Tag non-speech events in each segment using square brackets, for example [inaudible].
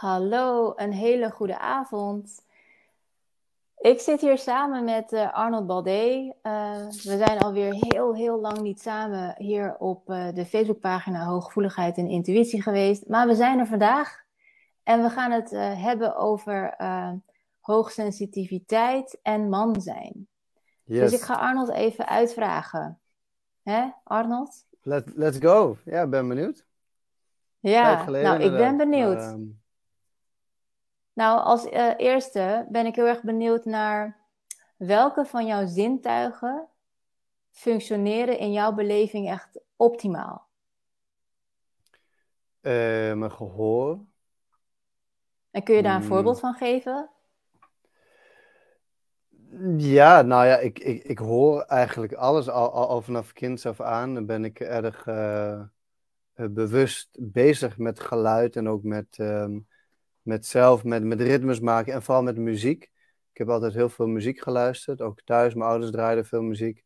Hallo, een hele goede avond. Ik zit hier samen met uh, Arnold Baldé. Uh, we zijn alweer heel, heel lang niet samen hier op uh, de Facebookpagina Hooggevoeligheid en Intuïtie geweest. Maar we zijn er vandaag en we gaan het hebben over hoogsensitiviteit en man zijn. Yes. Dus ik ga Arnold even uitvragen. Hè, Arnold? Let, let's go. Ja, ben benieuwd. Ja, nou, ik ben benieuwd. Nou, als uh, eerste ben ik heel erg benieuwd naar welke van jouw zintuigen functioneren in jouw beleving echt optimaal? Uh, mijn gehoor. En kun je daar een mm. voorbeeld van geven? Ja, nou ja, ik, ik, ik hoor eigenlijk alles al, al, al vanaf kinds af aan. Dan ben ik erg uh, bewust bezig met geluid en ook met um, met zelf, met, met ritmes maken en vooral met muziek. Ik heb altijd heel veel muziek geluisterd, ook thuis. Mijn ouders draaiden veel muziek.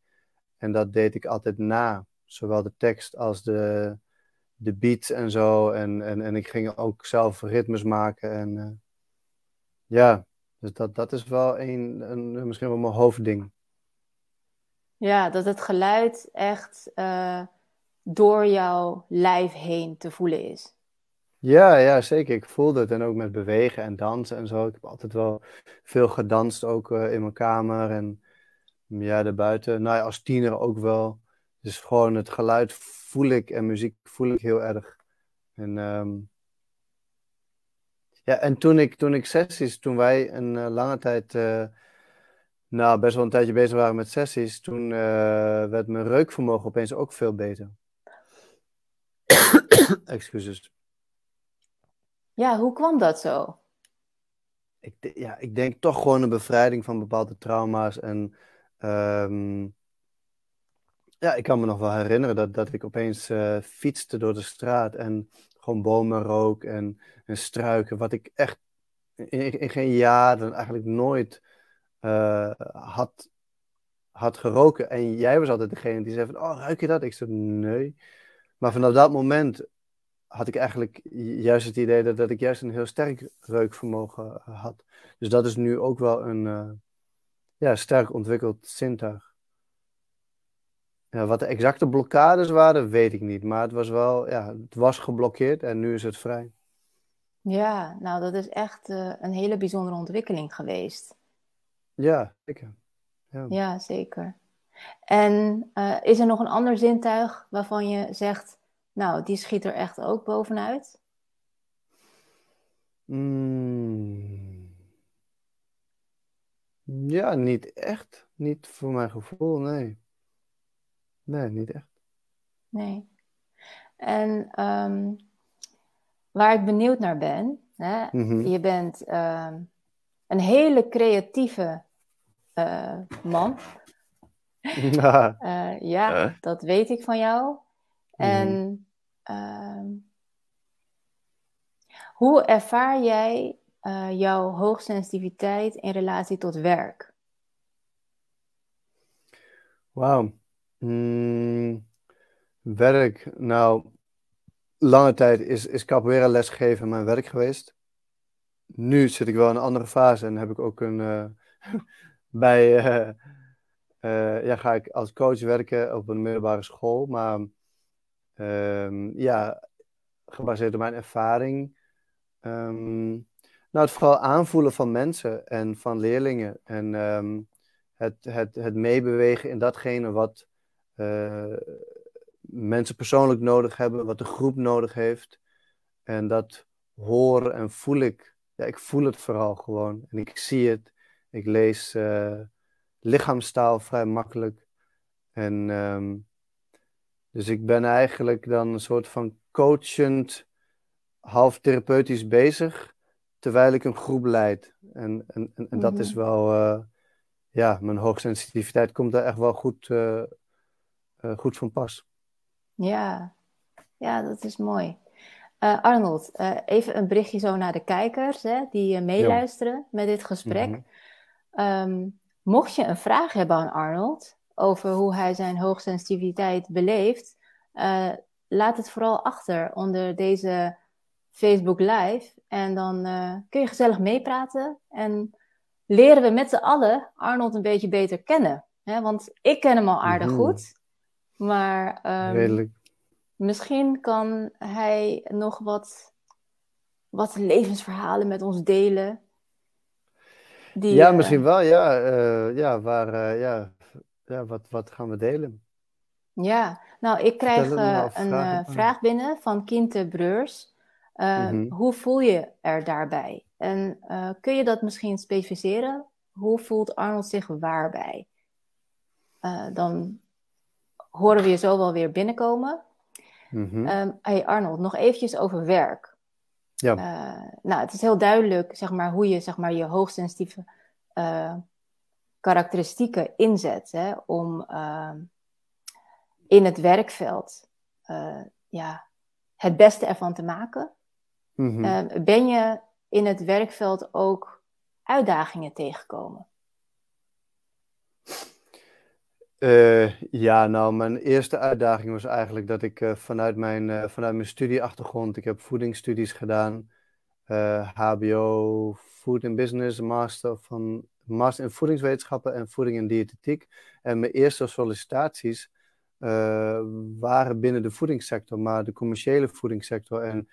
En dat deed ik altijd na, zowel de tekst als de, de beats en zo. En, en, en ik ging ook zelf ritmes maken. En uh, ja, dus dat, dat is wel een, een, misschien wel mijn hoofdding. Ja, dat het geluid echt uh, door jouw lijf heen te voelen is. Ja, ja, zeker. Ik voelde het. En ook met bewegen en dansen en zo. Ik heb altijd wel veel gedanst, ook uh, in mijn kamer en ja, daarbuiten. Nou ja, als tiener ook wel. Dus gewoon het geluid voel ik en muziek voel ik heel erg. En, um, ja, en toen ik, toen ik sessies, toen wij een uh, lange tijd, uh, nou best wel een tijdje bezig waren met sessies, toen werd mijn reukvermogen opeens ook veel beter. [coughs] Excuses. Ja, hoe kwam dat zo? Ik, ja, ik denk toch gewoon een bevrijding van bepaalde trauma's. En um, ja, ik kan me nog wel herinneren dat, dat ik opeens uh, fietste door de straat en gewoon bomen rook en, en struiken. Wat ik echt in, in geen jaren eigenlijk nooit uh, had, had geroken. En jij was altijd degene die zei van, oh, ruik je dat? Ik zei, nee. Maar vanaf dat moment had ik eigenlijk juist het idee dat, dat ik juist een heel sterk reukvermogen eh, had. Dus dat is nu ook wel een uh, ja, sterk ontwikkeld zintuig. Ja, wat de exacte blokkades waren, weet ik niet. Maar het was wel, ja, het was geblokkeerd en nu is het vrij. Ja, nou dat is echt uh, een hele bijzondere ontwikkeling geweest. Ja, zeker. Ja, ja zeker. En uh, is er nog een ander zintuig waarvan je zegt, nou, die schiet er echt ook bovenuit? Mm. Ja, niet echt. Niet voor mijn gevoel, nee. Nee, niet echt. Nee. En um, waar ik benieuwd naar ben, hè, mm-hmm. je bent um, een hele creatieve uh, man. uh, [laughs] ja, dat weet ik van jou. En uh, hoe ervaar jij uh, jouw hoogsensitiviteit in relatie tot werk? Wauw. Mm, werk, nou, lange tijd is, is capoeira lesgeven mijn werk geweest. Nu zit ik wel in een andere fase en heb ik ook een, uh, [laughs] bij, uh, ja, ga ik als coach werken op een middelbare school, maar um, ja, gebaseerd op mijn ervaring. Um, nou, het vooral aanvoelen van mensen en van leerlingen. En um, het, het, het meebewegen in datgene wat uh, mensen persoonlijk nodig hebben, wat de groep nodig heeft. En dat horen en voel ik. Ja, ik voel het vooral gewoon. En ik zie het. Ik lees uh, lichaamstaal vrij makkelijk. En dus ik ben eigenlijk dan een soort van coachend, half therapeutisch bezig, terwijl ik een groep leid. En, en, en, dat is mhm. wel, uh, ja, mijn hoogsensitiviteit komt daar echt wel goed, uh, uh, goed van pas. Ja, ja, dat is mooi. Arnold, even een berichtje zo naar de kijkers hè, die meeluisteren met dit gesprek. Mm um, mocht je een vraag hebben aan Arnold, over hoe hij zijn hoogsensitiviteit beleeft, uh, laat het vooral achter onder deze Facebook Live. En dan kun je gezellig meepraten. En leren we met z'n allen Arnold een beetje beter kennen. Hè? Want ik ken hem al aardig mhm. goed. Maar um, misschien kan hij nog wat, wat levensverhalen met ons delen. Die, ja, uh, misschien wel. Ja, uh, ja, waar, uh, ja, ja wat, wat gaan we delen? Ja, nou, ik krijg een vraag. vraag binnen van Kinte Breurs. Mm Hoe voel je er daarbij? En kun je dat misschien specificeren? Hoe voelt Arnold zich waarbij? dan horen we je zo wel weer binnenkomen. Mm hey Arnold, nog eventjes over werk. Ja. Nou, het is heel duidelijk, zeg maar, hoe je, zeg maar, je hoogsensitieve karakteristieken inzet, hè, om uh, in het werkveld, eh, ja, het beste ervan te maken. Mm -hmm. ben je in het werkveld ook uitdagingen tegengekomen? Uh, ja, nou, mijn eerste uitdaging was eigenlijk dat ik uh, vanuit, mijn, vanuit mijn studieachtergrond, ik heb voedingsstudies gedaan, HBO, Food and Business, master, van, master in voedingswetenschappen en voeding en diëtetiek. En mijn eerste sollicitaties waren binnen de voedingssector, maar de commerciële voedingssector. En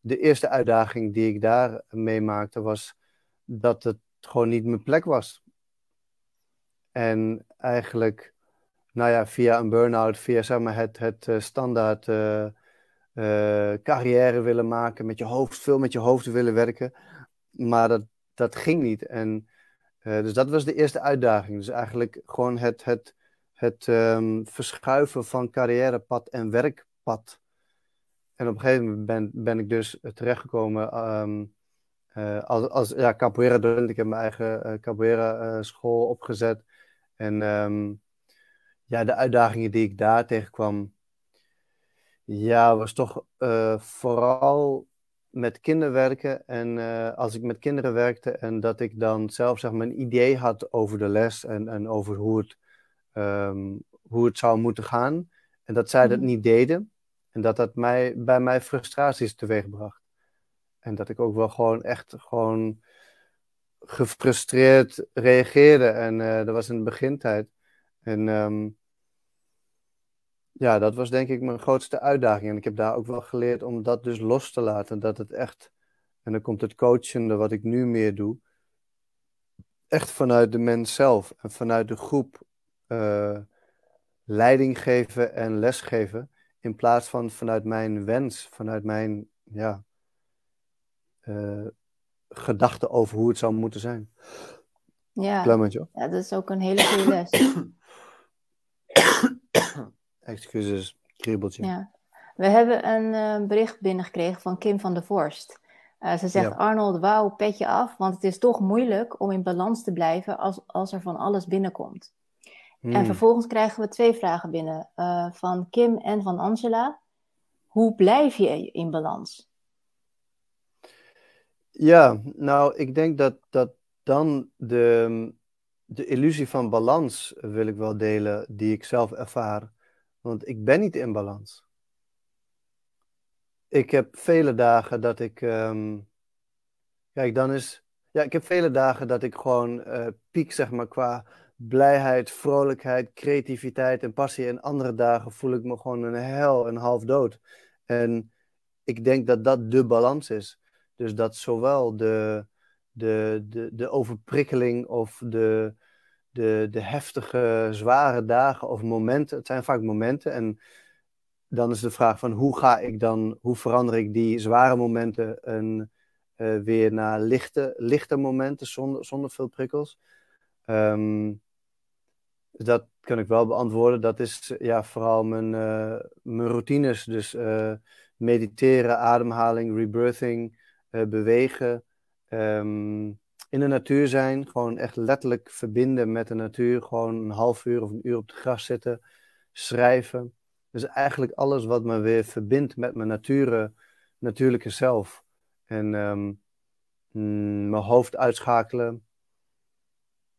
de eerste uitdaging die ik daar meemaakte was dat het gewoon niet mijn plek was. En eigenlijk nou ja, via een burn-out, via zeg maar, het, het uh, standaard uh, carrière willen maken, met je hoofd, veel met je hoofd willen werken. Maar dat, dat ging niet. En, dus dat was de eerste uitdaging. Dus eigenlijk gewoon het, het, het um, verschuiven van carrièrepad en werkpad. En op een gegeven moment ben, ben ik dus terechtgekomen um, als, als ja, capoeira docent. Ik heb mijn eigen capoeira school opgezet. En um, ja, de uitdagingen die ik daar tegenkwam, ja, was toch uh, vooral met kinderen werken. En uh, als ik met kinderen werkte en dat ik dan zelf zeg maar, een idee had over de les en, en over hoe het, um, hoe het zou moeten gaan. En dat zij dat mhm. niet deden. En dat dat mij, bij mij frustraties teweegbracht. En dat ik ook wel gewoon echt gewoon gefrustreerd reageerde. En uh, dat was in de begintijd. En um, ja, dat was denk ik mijn grootste uitdaging. En ik heb daar ook wel geleerd om dat dus los te laten. Dat het echt, en dan komt het coachende wat ik nu meer doe, echt vanuit de mens zelf en vanuit de groep uh, leiding geven en lesgeven. In plaats van vanuit mijn wens, vanuit mijn ja, uh, gedachten over hoe het zou moeten zijn. Ja. ja, dat is ook een hele goede les. [coughs] Excuses, kriebeltje. Ja. We hebben een uh, bericht binnengekregen van Kim van der Vorst. Uh, ze zegt, Arnold, wauw, petje af, want het is toch moeilijk om in balans te blijven als, als er van alles binnenkomt. En hmm. vervolgens krijgen we twee vragen binnen uh, van Kim en van Angela. Hoe blijf je in balans? Ja, nou, ik denk dat, dat dan de, de illusie van balans wil ik wel delen, die ik zelf ervaar. Want ik ben niet in balans. Ik heb vele dagen dat ik. Um, kijk, dan is. Ja, ik heb vele dagen dat ik gewoon uh, piek, zeg maar, qua blijheid, vrolijkheid, creativiteit en passie. En andere dagen voel ik me gewoon een hel en half dood. En ik denk dat dat de balans is. Dus dat zowel de, de, de, de overprikkeling of de, de, de heftige, zware dagen of momenten. Het zijn vaak momenten. En dan is de vraag van hoe ga ik dan, hoe verander ik die zware momenten een, uh, weer naar lichte, lichte momenten zonder, zonder veel prikkels. Um, dat kan ik wel beantwoorden. Dat is ja, vooral mijn, uh, mijn routines. Dus uh, mediteren, ademhaling, rebirthing, bewegen. Um, in de natuur zijn. Gewoon echt letterlijk verbinden met de natuur. Gewoon een half uur of een uur op het gras zitten. Schrijven. Dus eigenlijk alles wat me weer verbindt met mijn nature, natuurlijke zelf. En um, mijn hoofd uitschakelen.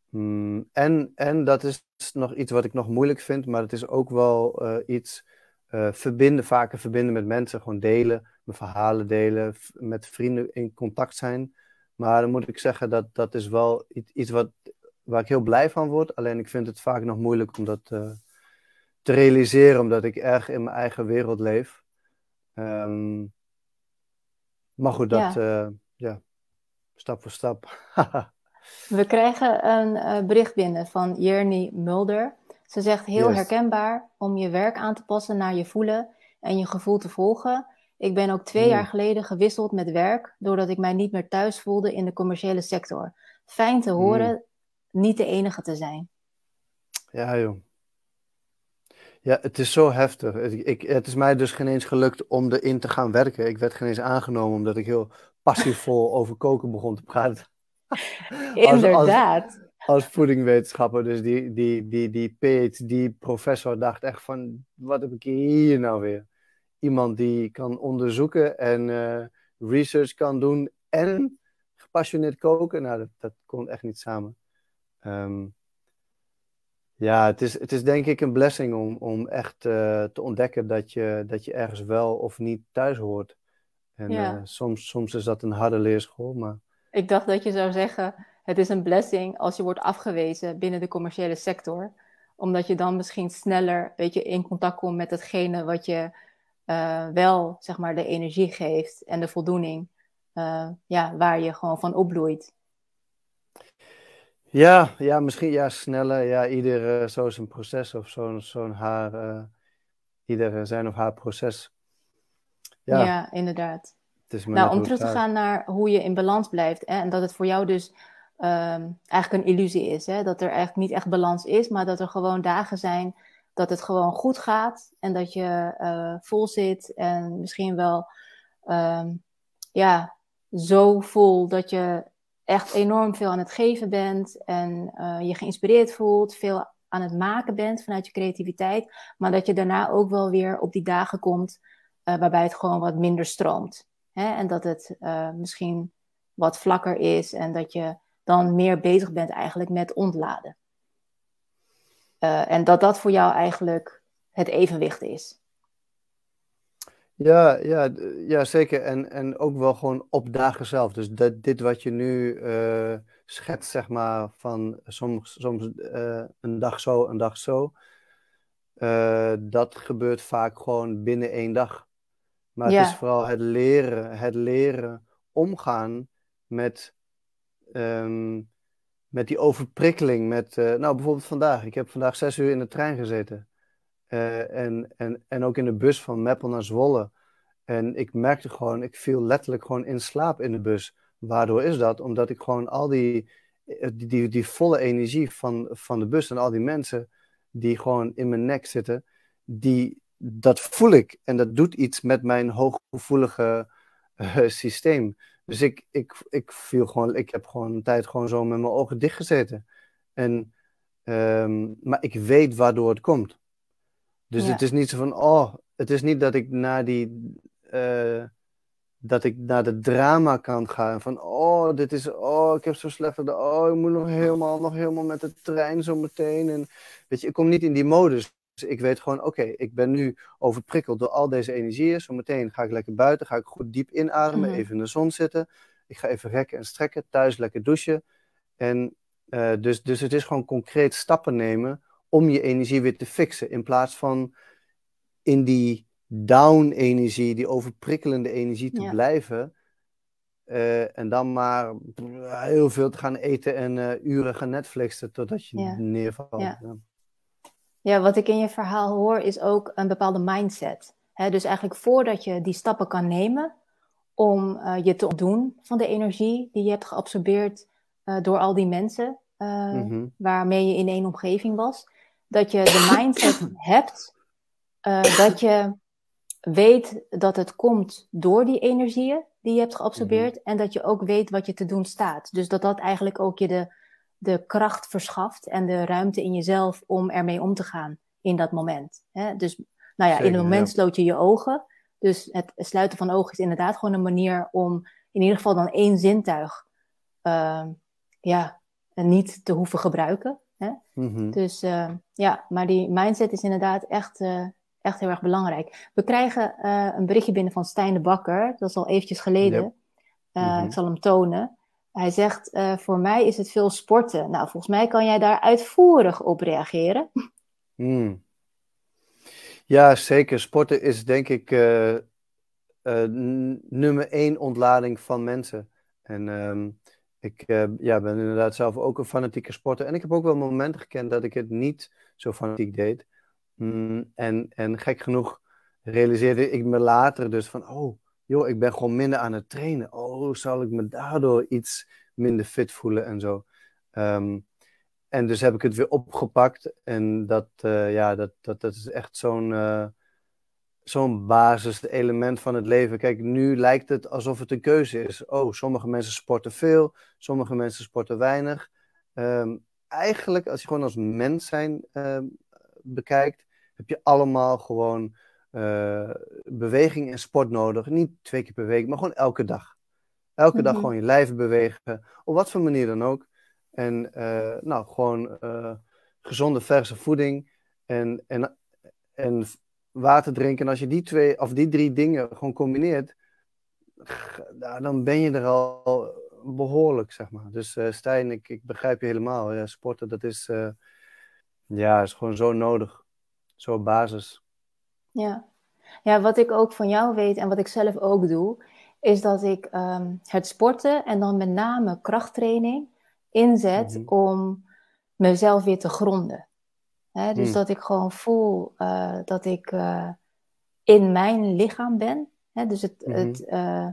Mm, en, en dat is nog iets wat ik nog moeilijk vind, maar het is ook wel uh, iets uh, verbinden, vaker verbinden met mensen, gewoon delen, mijn verhalen delen, met vrienden in contact zijn. Maar dan moet ik zeggen dat dat is wel iets wat, waar ik heel blij van word. Alleen ik vind het vaak nog moeilijk om dat uh, te realiseren, omdat ik erg in mijn eigen wereld leef. Um, maar goed, dat, ja, uh, ja stap voor stap. [laughs] We krijgen een uh, bericht binnen van Jerny Mulder. Ze zegt heel yes. herkenbaar om je werk aan te passen naar je voelen en je gevoel te volgen. Ik ben ook twee mm. jaar geleden gewisseld met werk, doordat ik mij niet meer thuis voelde in de commerciële sector. Fijn te horen, mm. niet de enige te zijn. Ja, joh. Ja, het is zo heftig. Ik, het is mij dus geen eens gelukt om erin te gaan werken. Ik werd geen eens aangenomen omdat ik heel passievol [laughs] over koken begon te praten. [laughs] Inderdaad. Als, als, als, voedingwetenschapper. Dus die, die, die, die PhD-professor dacht echt van, wat heb ik hier nou weer? Iemand die kan onderzoeken en uh, research kan doen en gepassioneerd koken. Nou, dat, dat kon echt niet samen. Um, ja, het is, het is denk ik een blessing om, om echt uh, te ontdekken dat je, dat je ergens wel of niet thuis hoort. En ja. uh, soms, soms is dat een harde leerschool, maar... Ik dacht dat je zou zeggen, het is een blessing als je wordt afgewezen binnen de commerciële sector. Omdat je dan misschien sneller weet je, in contact komt met hetgene wat je uh, wel, zeg maar, de energie geeft en de voldoening. ja, waar je gewoon van opbloeit. Ja, ja, misschien ja, sneller. Ja, ieder uh, zo zijn proces of zo'n zo'n haar, ieder zijn of haar proces. Ja, ja inderdaad. nou, om terug te gaan naar hoe je in balans blijft. Hè, en dat het voor jou dus um, eigenlijk een illusie is. Hè, dat er eigenlijk niet echt balans is, maar dat er gewoon dagen zijn dat het gewoon goed gaat. En dat je uh, vol zit en misschien wel um, ja, zo vol dat je echt enorm veel aan het geven bent en uh, je geïnspireerd voelt, veel aan het maken bent vanuit je creativiteit, maar dat je daarna ook wel weer op die dagen komt uh, waarbij het gewoon wat minder stroomt. Hè? En dat het misschien wat vlakker is en dat je dan meer bezig bent eigenlijk met ontladen. En dat dat voor jou eigenlijk het evenwicht is. Ja, ja, ja zeker. En, en ook wel gewoon op dagen zelf. Dus dat, dit wat je nu uh, schetst, zeg maar, van soms, soms uh, een dag zo, een dag zo. Uh, dat gebeurt vaak gewoon binnen één dag. Maar ja. het is vooral het leren, het leren omgaan met, um, met die overprikkeling. Met, nou, bijvoorbeeld vandaag. Ik heb vandaag zes uur in de trein gezeten. Uh, en, en, en ook in de bus van Meppel naar Zwolle. En ik merkte gewoon, ik viel letterlijk gewoon in slaap in de bus. Waardoor is dat? Omdat ik gewoon al die, eh, die, die, volle energie van, van de bus en al die mensen die gewoon in mijn nek zitten, die, dat voel ik. En dat doet iets met mijn hooggevoelige systeem. Dus ik, ik, ik viel gewoon, ik heb gewoon een tijd gewoon zo met mijn ogen dicht gezeten. En, um, maar ik weet waardoor het komt. Dus ja. het is niet zo van, oh, het is niet dat ik naar die, uh, dat ik naar de drama kan gaan. Van, oh, dit is, oh, ik heb zo slecht Oh, ik moet nog helemaal, nog helemaal met de trein zo meteen. En, weet je, ik kom niet in die modus. Dus ik weet gewoon, oké, ik ben nu overprikkeld door al deze energieën. Zometeen ga ik lekker buiten, ga ik goed diep inademen, mm-hmm. even in de zon zitten. Ik ga even rekken en strekken, thuis lekker douchen. En uh, dus, dus het is gewoon concreet stappen nemen om je energie weer te fixen. In plaats van in die down-energie, die overprikkelende energie te ja. blijven. Uh, en dan maar heel veel te gaan eten en uh, uren gaan Netflixen totdat je ja. neervalt. Ja. Ja. Wat ik in je verhaal hoor is ook een bepaalde mindset. He, dus eigenlijk voordat je die stappen kan nemen om uh, je te ontdoen van de energie die je hebt geabsorbeerd door al die mensen mm -hmm. waarmee je in één omgeving was, dat je de mindset [clears throat] hebt dat je weet dat het komt door die energieën die je hebt geabsorbeerd. Mm -hmm. En dat je ook weet wat je te doen staat. Dus dat dat eigenlijk ook je de, de kracht verschaft en de ruimte in jezelf om ermee om te gaan in dat moment. Hè? Dus nou ja, Zeker, in het moment ja. sloot je je ogen. Dus het sluiten van ogen is inderdaad gewoon een manier om in ieder geval dan één zintuig uh, ja, niet te hoeven gebruiken. Hè? Mm -hmm. Dus uh, ja, maar die mindset is inderdaad echt, uh, echt heel erg belangrijk. We krijgen uh, een berichtje binnen van Stijn de Bakker. Dat is al eventjes geleden. Yep. Uh, Ik zal hem tonen. Hij zegt, uh, voor mij is het veel sporten. Nou, volgens mij kan jij daar uitvoerig op reageren. Hmm. Ja, zeker. Sporten is denk ik nummer één ontlading van mensen. En um, ik ja, ben inderdaad zelf ook een fanatieke sporter. En ik heb ook wel momenten gekend dat ik het niet zo fanatiek deed. Mm, en, en gek genoeg realiseerde ik me later dus van, oh, joh, ik ben gewoon minder aan het trainen. Oh, zal ik me daardoor iets minder fit voelen en zo. Um, en dus heb ik het weer opgepakt. En dat, uh, ja, dat, dat, dat is echt zo'n uh, zo'n basiselement van het leven. Kijk, nu lijkt het alsof het een keuze is. Oh, sommige mensen sporten veel, sommige mensen sporten weinig. Um, eigenlijk, als je gewoon als mens zijn uh, bekijkt, heb je allemaal gewoon uh, beweging en sport nodig. Niet twee keer per week, maar gewoon elke dag. Elke dag mhm. gewoon je lijf bewegen, op wat voor manier dan ook. En uh, nou, gewoon uh, gezonde verse voeding en, en, en water drinken. En als je die twee of die drie dingen gewoon combineert, dan ben je er al behoorlijk, zeg maar. Dus Stijn, ik, ik begrijp je helemaal. Ja, sporten, dat is, ja, is gewoon zo nodig. Zo basis. Ja. ja, wat ik ook van jou weet en wat ik zelf ook doe, is dat ik um, het sporten en dan met name krachttraining inzet mm -hmm. om mezelf weer te gronden. Dus mm. dat ik gewoon voel uh, dat ik uh, in mijn lichaam ben. Dus het, mm -hmm. het uh,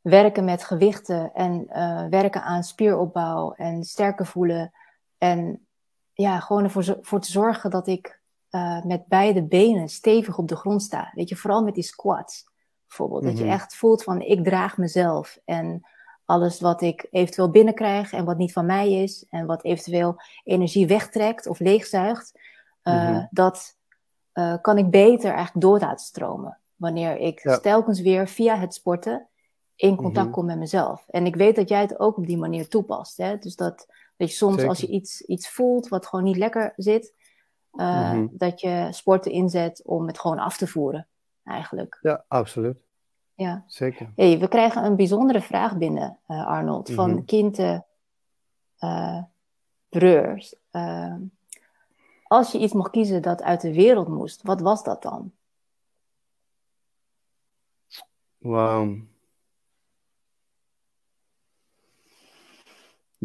werken met gewichten en werken aan spieropbouw en sterker voelen. En ja, gewoon ervoor voor te zorgen dat ik met beide benen stevig op de grond sta. Weet je, vooral met die squats bijvoorbeeld. Mm -hmm. Dat je mhm. echt voelt van ik draag mezelf. En alles wat ik eventueel binnenkrijg en wat niet van mij is. En wat eventueel energie wegtrekt of leegzuigt. Uh, mm -hmm. Dat uh, kan ik beter eigenlijk door laten stromen. Wanneer ik ja. telkens weer via het sporten in contact mm -hmm. kom met mezelf. En ik weet dat jij het ook op die manier toepast. Hè? Dus dat, dat je soms Zeker. als je iets, iets voelt wat gewoon niet lekker zit. Uh, dat je sporten inzet om het gewoon af te voeren eigenlijk. Ja, absoluut. Ja. Zeker. Hey, we krijgen een bijzondere vraag binnen, uh, Arnold, van mm -hmm. Kinte uh, Breurs. Uh, als je iets mocht kiezen dat uit de wereld moest, wat was dat dan? Wauw.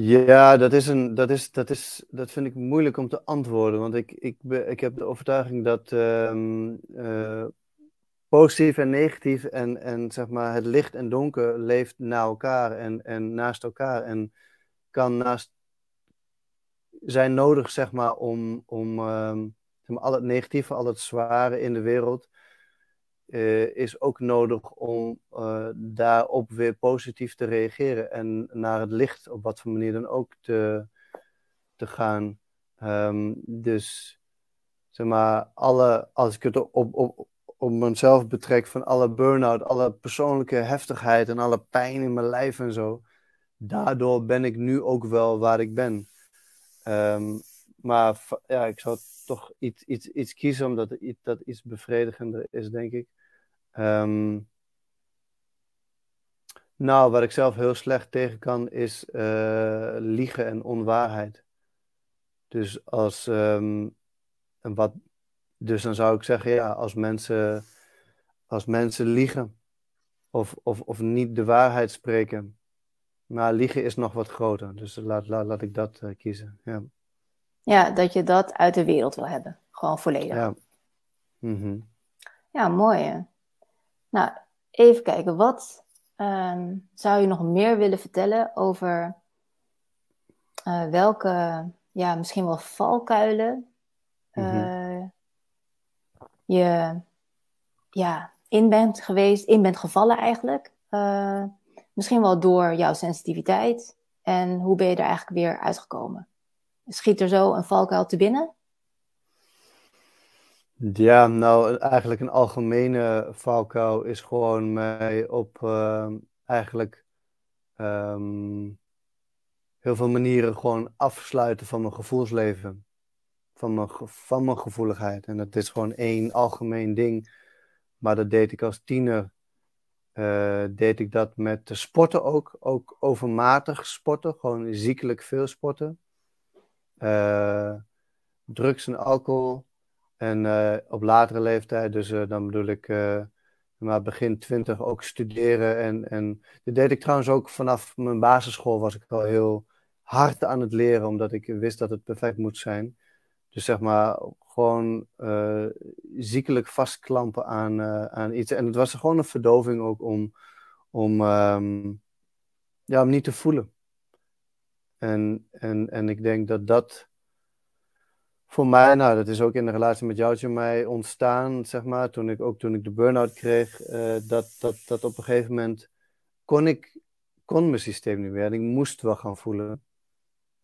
Ja, dat, is een, dat, is, dat, is, dat vind ik moeilijk om te antwoorden. Want ik, ik, ik heb de overtuiging dat um, uh, positief en negatief en, en zeg maar het licht en donker leeft na elkaar en, en naast elkaar en kan naast zijn nodig zeg maar om, om maar, al het negatieve, al het zware in de wereld uh, is ook nodig om uh, daarop weer positief te reageren en naar het licht op wat voor manier dan ook te, te gaan. Um, dus zeg maar, alle, als ik het op, op, op mezelf betrek van alle burn-out, alle persoonlijke heftigheid en alle pijn in mijn lijf en zo. Daardoor ben ik nu ook wel waar ik ben. Um, maar ja, ik zou toch iets, iets, iets kiezen omdat dat iets bevredigender is, denk ik. Um, nou, wat ik zelf heel slecht tegen kan, is uh, liegen en onwaarheid. Dus als um, wat dus dan zou ik zeggen, ja, als mensen, als mensen liegen of, of, of niet de waarheid spreken. Maar liegen is nog wat groter, dus laat, laat, laat ik dat uh, kiezen. Ja. ja, dat je dat uit de wereld wil hebben. Gewoon volledig. Ja, mm -hmm. ja mooi hè? Nou, even kijken. Wat um, zou je nog meer willen vertellen over uh, welke, ja, misschien wel valkuilen uh, mm -hmm je ja, in bent geweest, in bent gevallen eigenlijk. Uh, misschien wel door jouw sensitiviteit. En hoe ben je er eigenlijk weer uitgekomen? Schiet er zo een valkuil te binnen? Ja, nou eigenlijk een algemene valkuil is gewoon mij op uh, eigenlijk um, heel veel manieren gewoon afsluiten van mijn gevoelsleven van mijn, van mijn gevoeligheid. En dat is gewoon één algemeen ding. Maar dat deed ik als tiener. Uh, deed ik dat met de sporten ook. Ook overmatig sporten. Gewoon ziekelijk veel sporten. Uh, drugs en alcohol. En uh, op latere leeftijd, dus dan bedoel ik maar begin twintig ook studeren. En, en dat deed ik trouwens ook vanaf mijn basisschool was ik al heel hard aan het leren, omdat ik wist dat het perfect moet zijn. Dus zeg maar, gewoon ziekelijk vastklampen aan, aan iets. En het was gewoon een verdoving ook om, om, um, ja, om niet te voelen. En, en, en ik denk dat dat voor mij, nou, dat is ook in de relatie met jou, mij ontstaan, zeg maar, toen ik ook toen ik de burn-out kreeg, uh, dat, dat, dat op een gegeven moment kon ik, kon mijn systeem niet meer. En ik moest wel gaan voelen,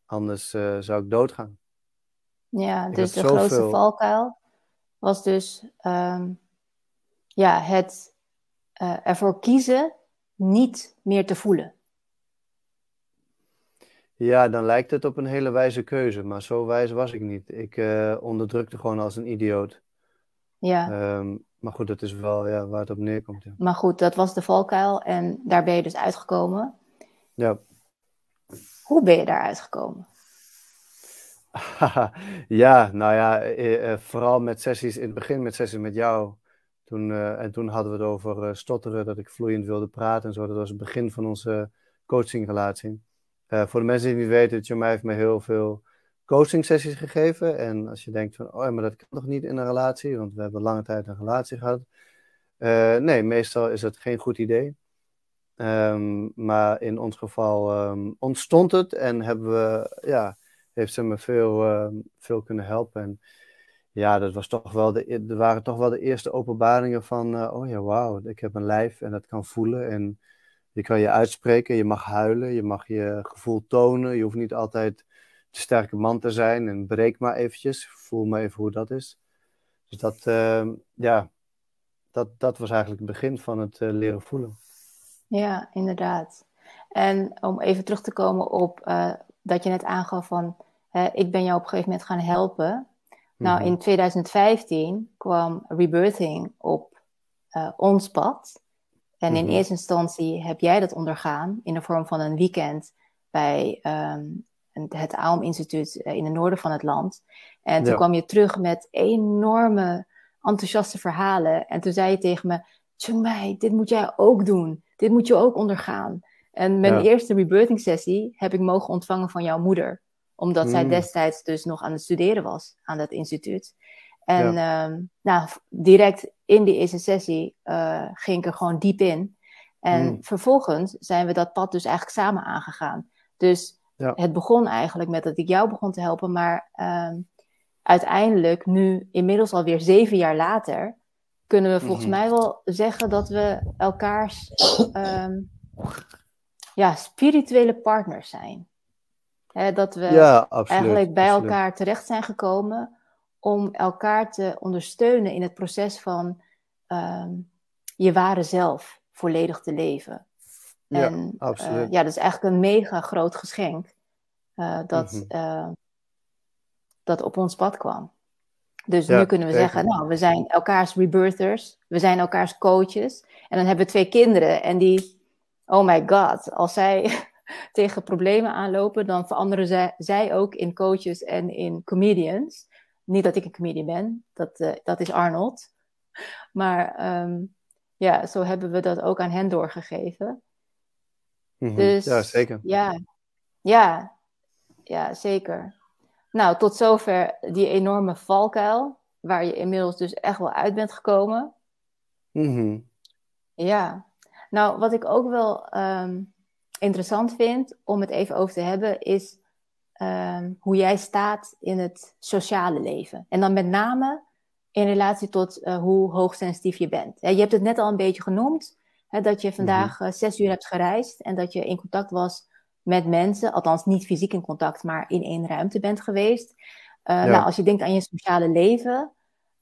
anders uh, zou ik doodgaan. Ja, dus de grootste valkuil was dus um, ja, het uh, ervoor kiezen niet meer te voelen. Ja, dan lijkt het op een hele wijze keuze, maar zo wijs was ik niet. Ik uh, onderdrukte gewoon als een idioot. Ja. Um, maar goed, dat is wel ja, waar het op neerkomt. Ja. Maar goed, dat was de valkuil en daar ben je dus uitgekomen. Ja. Hoe ben je daar uitgekomen? [laughs] ja, nou ja, eh, eh, vooral met sessies, in het begin met sessies met jou. Toen, uh, en toen hadden we het over stotteren, dat ik vloeiend wilde praten en zo. Dat was het begin van onze coachingrelatie. Uh, voor de mensen die niet weten, Jamai heeft me heel veel coaching sessies gegeven. En als je denkt van, oh maar dat kan toch niet in een relatie, want we hebben lange tijd een relatie gehad. Uh, nee, meestal is het geen goed idee. Um, maar in ons geval um, ontstond het en hebben we, ja, heeft ze me veel, uh, veel kunnen helpen. En ja, dat was toch wel de, er waren toch wel de eerste openbaringen van, uh, oh ja, wauw, ik heb een lijf en dat kan voelen. En je kan je uitspreken, je mag huilen, je mag je gevoel tonen. Je hoeft niet altijd de sterke man te zijn en breek maar eventjes. Voel maar even hoe dat is. Dus dat, uh, ja, dat, dat was eigenlijk het begin van het uh, leren voelen. Ja, inderdaad. En om even terug te komen op uh, dat je net aangaf van, ik ben jou op een gegeven moment gaan helpen. Nou, mhm. in 2015 kwam Rebirthing op ons pad. En in mhm. eerste instantie heb jij dat ondergaan in de vorm van een weekend bij um, het AOM Instituut eh, in het noorden van het land. En toen kwam je terug met enorme enthousiaste verhalen. En toen zei je tegen me, Chungmei, dit moet jij ook doen. Dit moet je ook ondergaan. En mijn eerste rebirthing sessie heb ik mogen ontvangen van jouw moeder. Omdat zij mm. destijds dus nog aan het studeren was aan dat instituut. En ja. Ehm, nou, direct in die eerste sessie uh, ging ik er gewoon diep in. En hmm. vervolgens zijn we dat pad dus eigenlijk samen aangegaan. Dus ja. het begon eigenlijk met dat ik jou begon te helpen, maar uh, uiteindelijk, nu inmiddels alweer zeven jaar later, kunnen we volgens mhm. mij wel zeggen dat we elkaars um, ja, spirituele partners zijn. dat we ja, eigenlijk bij elkaar terecht zijn gekomen om elkaar te ondersteunen in het proces van um, je ware zelf volledig te leven. Ja, en, absoluut. Uh, ja, dat is eigenlijk een mega groot geschenk uh, dat, mm -hmm. uh, dat op ons pad kwam. Dus ja, nu kunnen we zeggen, nou, we zijn elkaars rebirthers, we zijn elkaars coaches. En dan hebben we twee kinderen en die, oh my god, als zij [laughs] tegen problemen aanlopen, dan veranderen zij, zij ook in coaches en in comedians. Niet dat ik een comedian ben, dat, uh, dat is Arnold. Maar um, ja, zo hebben we dat ook aan hen doorgegeven. Mm -hmm. Dus, ja, zeker. Ja, ja, ja, zeker. Nou, tot zover die enorme valkuil, waar je inmiddels dus echt wel uit bent gekomen. Mm -hmm. Ja, nou, wat ik ook wel um, interessant vind om het even over te hebben, is um, hoe jij staat in het sociale leven. En dan met name in relatie tot uh, hoe hoogsensitief je bent. je hebt het net al een beetje genoemd, hè, dat je vandaag uh, zes uur hebt gereisd en dat je in contact was met mensen, althans niet fysiek in contact, maar in één ruimte bent geweest. Uh, ja. Nou, als je denkt aan je sociale leven,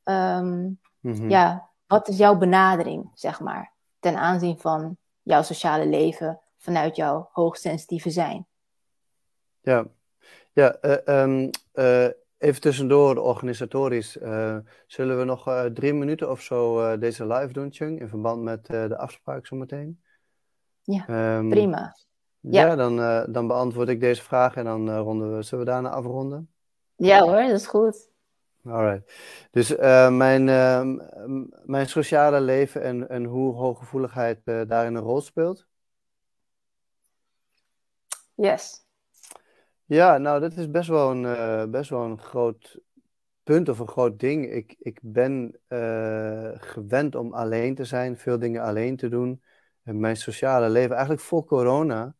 um, mm-hmm. ja, wat is jouw benadering, zeg maar, ten aanzien van jouw sociale leven vanuit jouw hoogsensitieve zijn? Ja, ja um, even tussendoor, organisatorisch. Uh, zullen we nog drie minuten of zo deze live doen, Chung, in verband met de afspraak zometeen? Ja, um, prima. Ja, ja dan, dan beantwoord ik deze vraag en dan ronden we. Zullen we daarna afronden? Ja hoor, dat is goed. Alright. Dus mijn, ehm, mijn sociale leven en, en hoe hooggevoeligheid daarin een rol speelt? Yes. Ja, nou, dat is best wel een, eh, best wel een groot punt of een groot ding. Ik, ik ben uh, gewend om alleen te zijn, veel dingen alleen te doen. En mijn sociale leven, eigenlijk voor corona,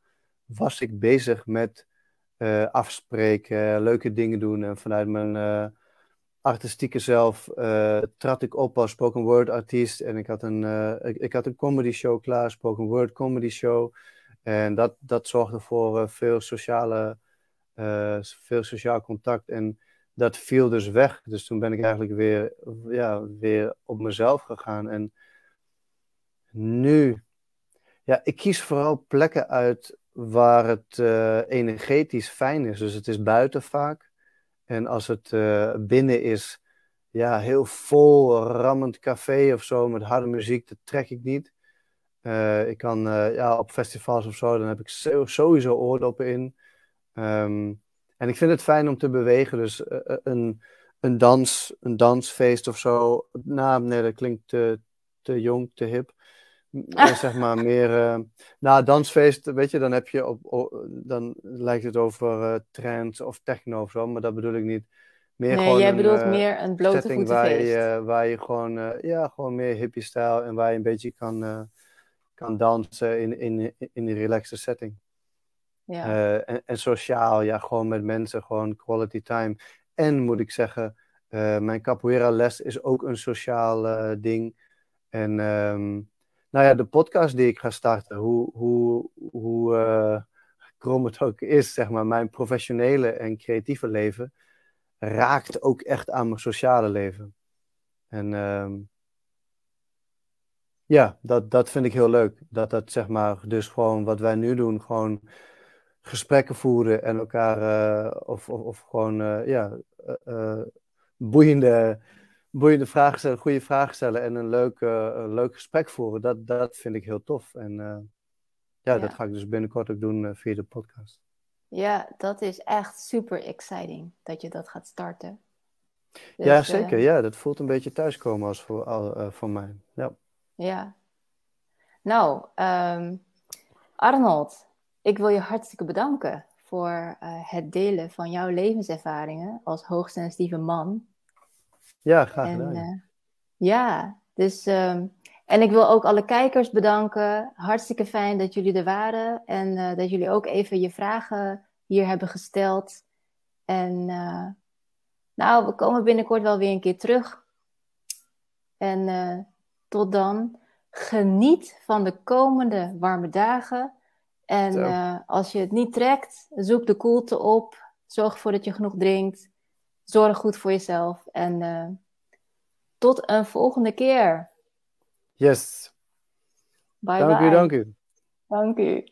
was ik bezig met uh, afspreken, leuke dingen doen. En vanuit mijn artistieke zelf trad ik op als spoken word artiest. En ik had een, ik, ik, had een comedy show klaar, spoken word comedy show. En dat, dat zorgde voor veel sociale uh, veel sociaal contact. En dat viel dus weg. Dus toen ben ik eigenlijk weer, ja, weer op mezelf gegaan. En nu, ja, ik kies vooral plekken uit waar het uh, energetisch fijn is. Dus het is buiten vaak. En als het uh, binnen is, ja, heel vol, rammend café of zo met harde muziek, dat trek ik niet. Ik kan ja, op festivals of zo, dan heb ik sowieso oordoppen in. Ehm, en ik vind het fijn om te bewegen. Dus uh, een, een, dans, een dansfeest of zo. Nou, nee, dat klinkt te, te jong, te hip. [laughs] zeg maar meer. Uh, nou, dansfeest, weet je, dan heb je op. dan lijkt het over uh, trance of techno of zo, maar dat bedoel ik niet. Meer nee, jij bedoelt meer een blote voetenfeest. Waar je, waar je gewoon, ja, gewoon meer hippie-stijl en waar je een beetje kan, kan dansen in, in, in een relaxte setting. Ja. Eh, en, sociaal, ja, gewoon met mensen, gewoon quality time. En moet ik zeggen, uh, mijn capoeira les is ook een sociaal uh, ding. En um, nou ja, de podcast die ik ga starten, hoe, hoe, hoe krom het ook is, zeg maar, mijn professionele en creatieve leven raakt ook echt aan mijn sociale leven. En um, ja, dat, dat vind ik heel leuk. Dat dat zeg maar, dus gewoon wat wij nu doen, gewoon gesprekken voeren en elkaar, uh, of, of, of, gewoon, uh, ja, uh, boeiende, boeiende vragen stellen, goede vragen stellen en een leuk, een leuk gesprek voeren. Dat, dat vind ik heel tof. En ja, ja, dat ga ik dus binnenkort ook doen via de podcast. Ja, dat is echt super exciting dat je dat gaat starten. Dus, ja, zeker. Ja, dat voelt een beetje thuiskomen als voor, uh, voor mij. Ja. ja. Nou, um, Arnold, ik wil je hartstikke bedanken voor uh, het delen van jouw levenservaringen als hoogsensitieve man. Ja, graag gedaan. En, uh, ja, dus um, en ik wil ook alle kijkers bedanken. Hartstikke fijn dat jullie er waren en uh, dat jullie ook even je vragen hier hebben gesteld. En nou, we komen binnenkort wel weer een keer terug. En tot dan, geniet van de komende warme dagen. En uh, als je het niet trekt, zoek de koelte op. Zorg ervoor dat je genoeg drinkt. Zorg goed voor jezelf. En uh, tot een volgende keer. Yes. Bye dank bye. u, dank u. Dank u.